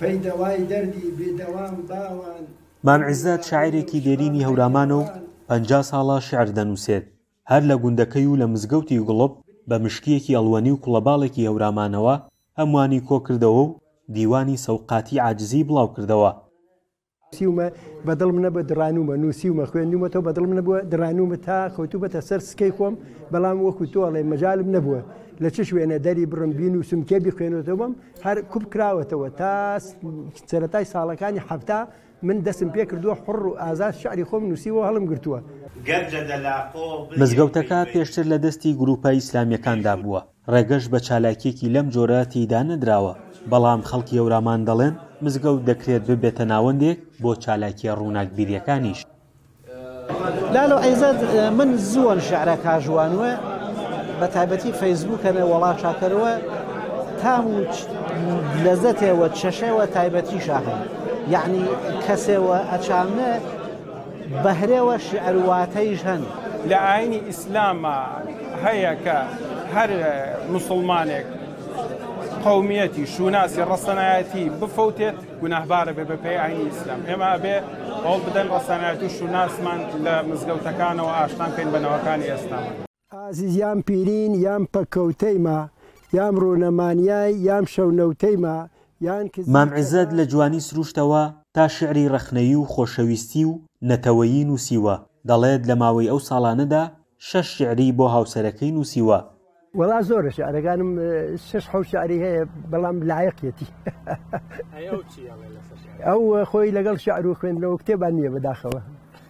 پەی دەوای دەردی بێدەوام باوان. مام عیزەت شاعیرێکی دێرینی هەورامانە و پەنجا ساڵە شیعر دەنووسێت، هەر لە گوندەکەی و لە مزگەوتی گڵپ بە مشکییەکی ئەڵوەنی و کوڵەباڵێکی هەورامانەوە هەمووانی کۆ کردەوە و دیوانی سەوقاتی عاجزیی بڵاو کردەوە. نوسیومە بەدڵم نەبوە دڕانومە نوسیومە خوێندومەتەوە بەدڵم نەبوە دڕانومە تا خەوتوبەتە سەر سکەی خۆم بەڵام وەکو تۆ ئەڵێ مەجالم نەبوە لە چ شوێنە دەری بڕم بینوسم کێ بیخوێنێتەوە بم هەر کوپ کراوەتەوە تا سەرەتای ساڵەکانی حەفتا من دەسم پێ کردوە حوڕ و ئازاد شعری خۆم نوسیوە هەڵم گرتوە. مزگەوتەکە پێشتر لە دەستی گروپە ئیسلامیەکاندا بووە، ڕێگەش بە چالاکییەکی لەم جۆرە تێیدا نەدراوە، بەڵام خەڵکی هەورامان دەڵێن، مزگەوت دەکرێت ببێتە ناوەندێک بۆ چالاکییە ڕووناکبیرییەکانیش. لالۆ عیزەت من زووەن شعرە کاژوانوە بە تایبەتی فەیسبووکەنە وەڵا چاکەروە تام و لەزەتێ وە چەشێوە تایبەتی شاخن یعنی کەسێوە ئەچامنە بهرهوه شیعر و واتهیش هەن. لە ئاینی ئیسلاما هەیە کە هەر موسڵمانێک قەومیەتی شوناسی ڕەسەنایەتی بفەوتێت گوناهبارە بێ بەپێی ئاینی ئیسلام ئێمە ئەبێ هەوڵ بدەن ڕەسەنایەتی و شوناسمان لە مزگەوتەکانەوە ئاشنان کەین بەنەوەکانی ئێستامان ئازیز یام پیرین یام پەککەوتەی ما یام ڕوونە مانیای یام شەونەوتەی ما یان کزی مام عزەت لە جوانی سروشتەوە تا شیعری ڕەخنەیی و خۆشەویستی و نەتەوەیی نووسیوە، دەڵێت لە ماوەی ئەو ساڵانەدا شەش شیعری بۆ هاوسەرەکەی نووسیوە. وەڵا زۆرە شیعرەکانم شەش حەوت شیعری هەیە بەڵام لایەقیەتی ئەی ئەو چی ئەڵێ لەسەر شیعر؟ ئەو خۆی لەگەڵ شیعر و خوێندنەوە و کتێبان نییە بەداخەوە.